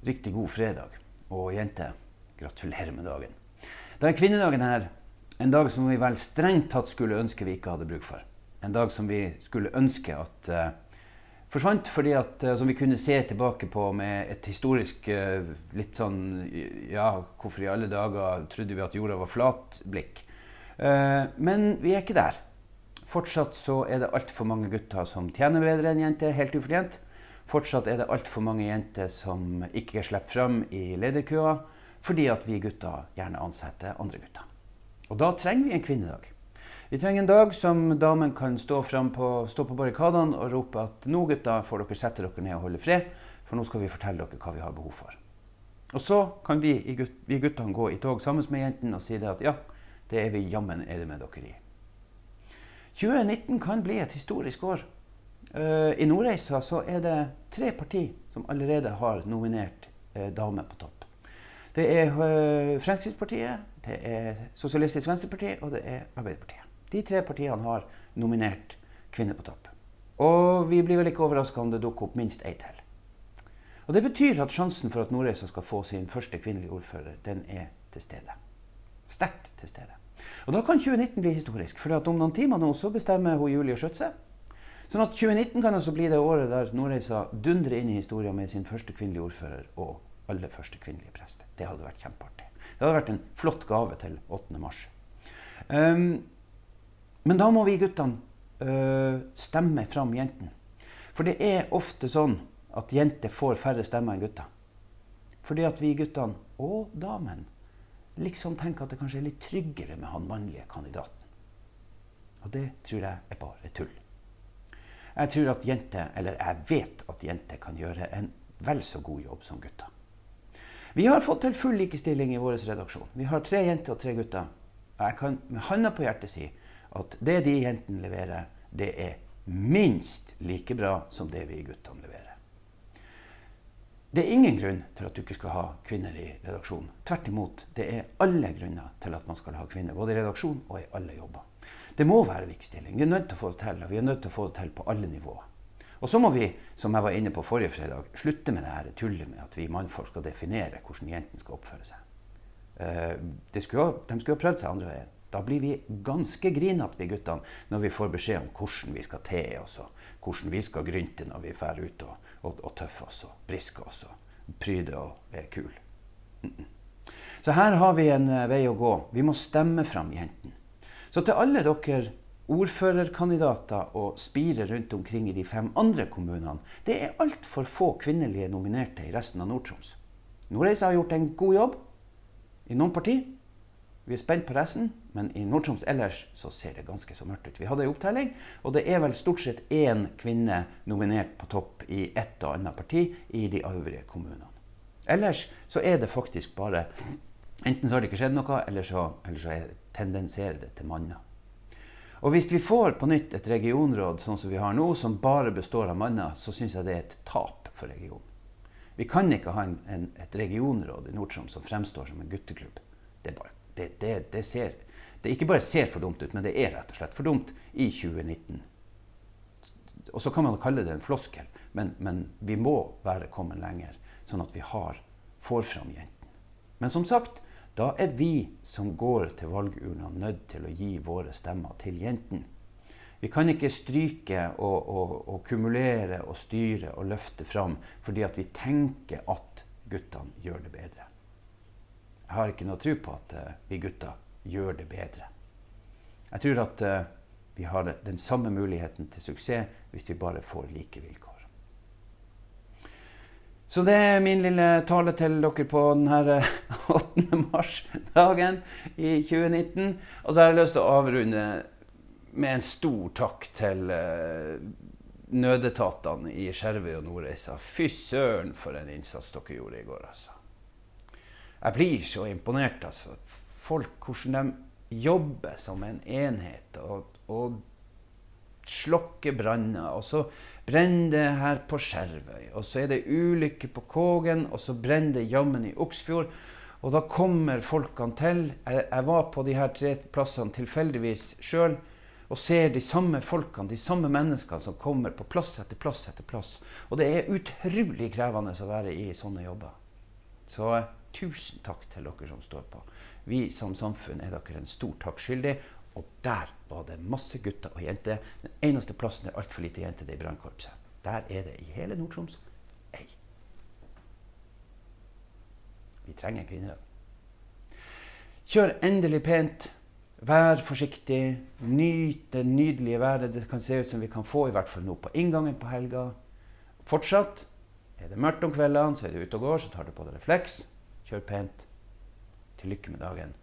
Riktig god fredag. Og jente, gratulerer med dagen. Da er kvinnedagen her. En dag som vi vel strengt tatt skulle ønske vi ikke hadde bruk for. En dag som vi skulle ønske at uh, forsvant, fordi at, uh, som vi kunne se tilbake på med et historisk uh, litt sånn Ja, hvorfor i alle dager trodde vi at jorda var flat-blikk? men vi er ikke der. Fortsatt så er det altfor mange gutter som tjener bedre enn jenter, helt ufortjent. Fortsatt er det altfor mange jenter som ikke slipper fram i lederkøa fordi at vi gutter gjerne ansetter andre gutter. Og da trenger vi en kvinnedag. Vi trenger en dag som damen kan stå, på, stå på barrikadene og rope at nå gutter får dere sette dere ned og holde fred, for nå skal vi fortelle dere hva vi har behov for. Og så kan vi, vi guttene gå i tog sammen med jentene og si det at ja, det er vi jammen er det med dere i. 2019 kan bli et historisk år. Uh, I Nordreisa så er det tre partier som allerede har nominert uh, dame på topp. Det er uh, Fremskrittspartiet, det er Sosialistisk Venstreparti og det er Arbeiderpartiet. De tre partiene har nominert kvinner på topp. Og vi blir vel ikke overraska om det dukker opp minst ei til. Og Det betyr at sjansen for at Nordreisa skal få sin første kvinnelige ordfører, den er til stede. Sterkt til stede. Og Da kan 2019 bli historisk. For om noen timer nå så bestemmer hun Julie seg. Sånn at 2019 kan altså bli det året der Nordreisa dundrer inn i historien med sin første kvinnelige ordfører og aller første kvinnelige prester. Det hadde vært kjempeartig. Det hadde vært en flott gave til 8. mars. Um, men da må vi guttene uh, stemme fram jentene. For det er ofte sånn at jenter får færre stemmer enn gutter. Fordi at vi guttene, og damene, liksom tenker at det kanskje er litt tryggere med han mannlige kandidaten. Og det tror jeg er bare tull. Jeg tror at jenter, eller jeg vet at jenter kan gjøre en vel så god jobb som gutter. Vi har fått til full likestilling i vår redaksjon. Vi har tre jenter og tre gutter. Jeg kan med handa på hjertet si at det de jentene leverer, det er minst like bra som det vi guttene leverer. Det er ingen grunn til at du ikke skal ha kvinner i redaksjonen. Tvert imot. Det er alle grunner til at man skal ha kvinner, både i redaksjon og i alle jobber. Det må være likestilling. Vi er nødt til å få det til, og vi er nødt til å få det til på alle nivåer. Og så må vi, som jeg var inne på forrige fredag, slutte med det her tullet med at vi mannfolk skal definere hvordan jentene skal oppføre seg. De skulle, de skulle ha prøvd seg andre veien. Da blir vi ganske grinete, vi guttene, når vi får beskjed om hvordan vi skal te oss, og hvordan vi skal grynte når vi drar ut og, og, og tøffe oss og briske oss og pryde og er kule. Så her har vi en uh, vei å gå. Vi må stemme fram jentene. Så til alle dere ordførerkandidater og spirer rundt omkring i de fem andre kommunene, det er altfor få kvinnelige nominerte i resten av Nord-Troms. Nordreisa har gjort en god jobb i noen partier. Vi er spent på resten, men i Nord-Troms ellers så ser det ganske så mørkt ut. Vi hadde en opptelling, og det er vel stort sett én kvinne nominert på topp i ett og annet parti i de øvrige kommunene. Ellers så er det faktisk bare Enten så har det ikke skjedd noe, eller så, eller så tendenserer det til manner. Og hvis vi får på nytt et regionråd sånn som vi har nå, som bare består av manner, så syns jeg det er et tap for regionen. Vi kan ikke ha en, en, et regionråd i Nord-Troms som fremstår som en gutteklubb. Det bare det, det, det, ser, det ikke bare ser for dumt ut, men det er rett og slett for dumt i 2019. Og så kan man kalle det en floskel, men, men vi må være kommet lenger, sånn at vi har, får fram jentene. Men som sagt, da er vi som går til valgurna, nødt til å gi våre stemmer til jentene. Vi kan ikke stryke og, og, og, kumulere og styre og løfte fram fordi vi tenker at guttene gjør det bedre. Jeg har ikke noe tro på at uh, vi gutter gjør det bedre. Jeg tror at uh, vi har den samme muligheten til suksess hvis vi bare får like vilkår. Så det er min lille tale til dere på denne 8. Eh, mars-dagen i 2019. Og så har jeg lyst til å avrunde med en stor takk til uh, nødetatene i Skjervøy og Nordreisa. Fy søren for en innsats dere gjorde i går, altså. Jeg blir så imponert. altså. Folk, hvordan de jobber som en enhet og, og slokker branner. Og så brenner det her på Skjervøy. Og så er det ulykke på Kågen, og så brenner det jammen i Oksfjord. Og da kommer folkene til. Jeg, jeg var på de her tre plassene tilfeldigvis sjøl og ser de samme folkene, de samme menneskene som kommer på plass etter plass etter plass. Og det er utrolig krevende å være i sånne jobber. Så eh, tusen takk til dere som står på. Vi som samfunn er dere en stor takk skyldig. Og der var det masse gutter og jenter. Den eneste plassen det er altfor lite jenter, det er i brannkorpset. Der er det i hele Nord-Troms ei. Vi trenger en kvinnedag. Kjør endelig pent. Vær forsiktig. Nyt det nydelige været det kan se ut som vi kan få, i hvert fall nå på inngangen på helga. Fortsatt er det mørkt om kveldene, så er du ute og går, så tar du på deg refleks. Kjør pent. Til lykke med dagen.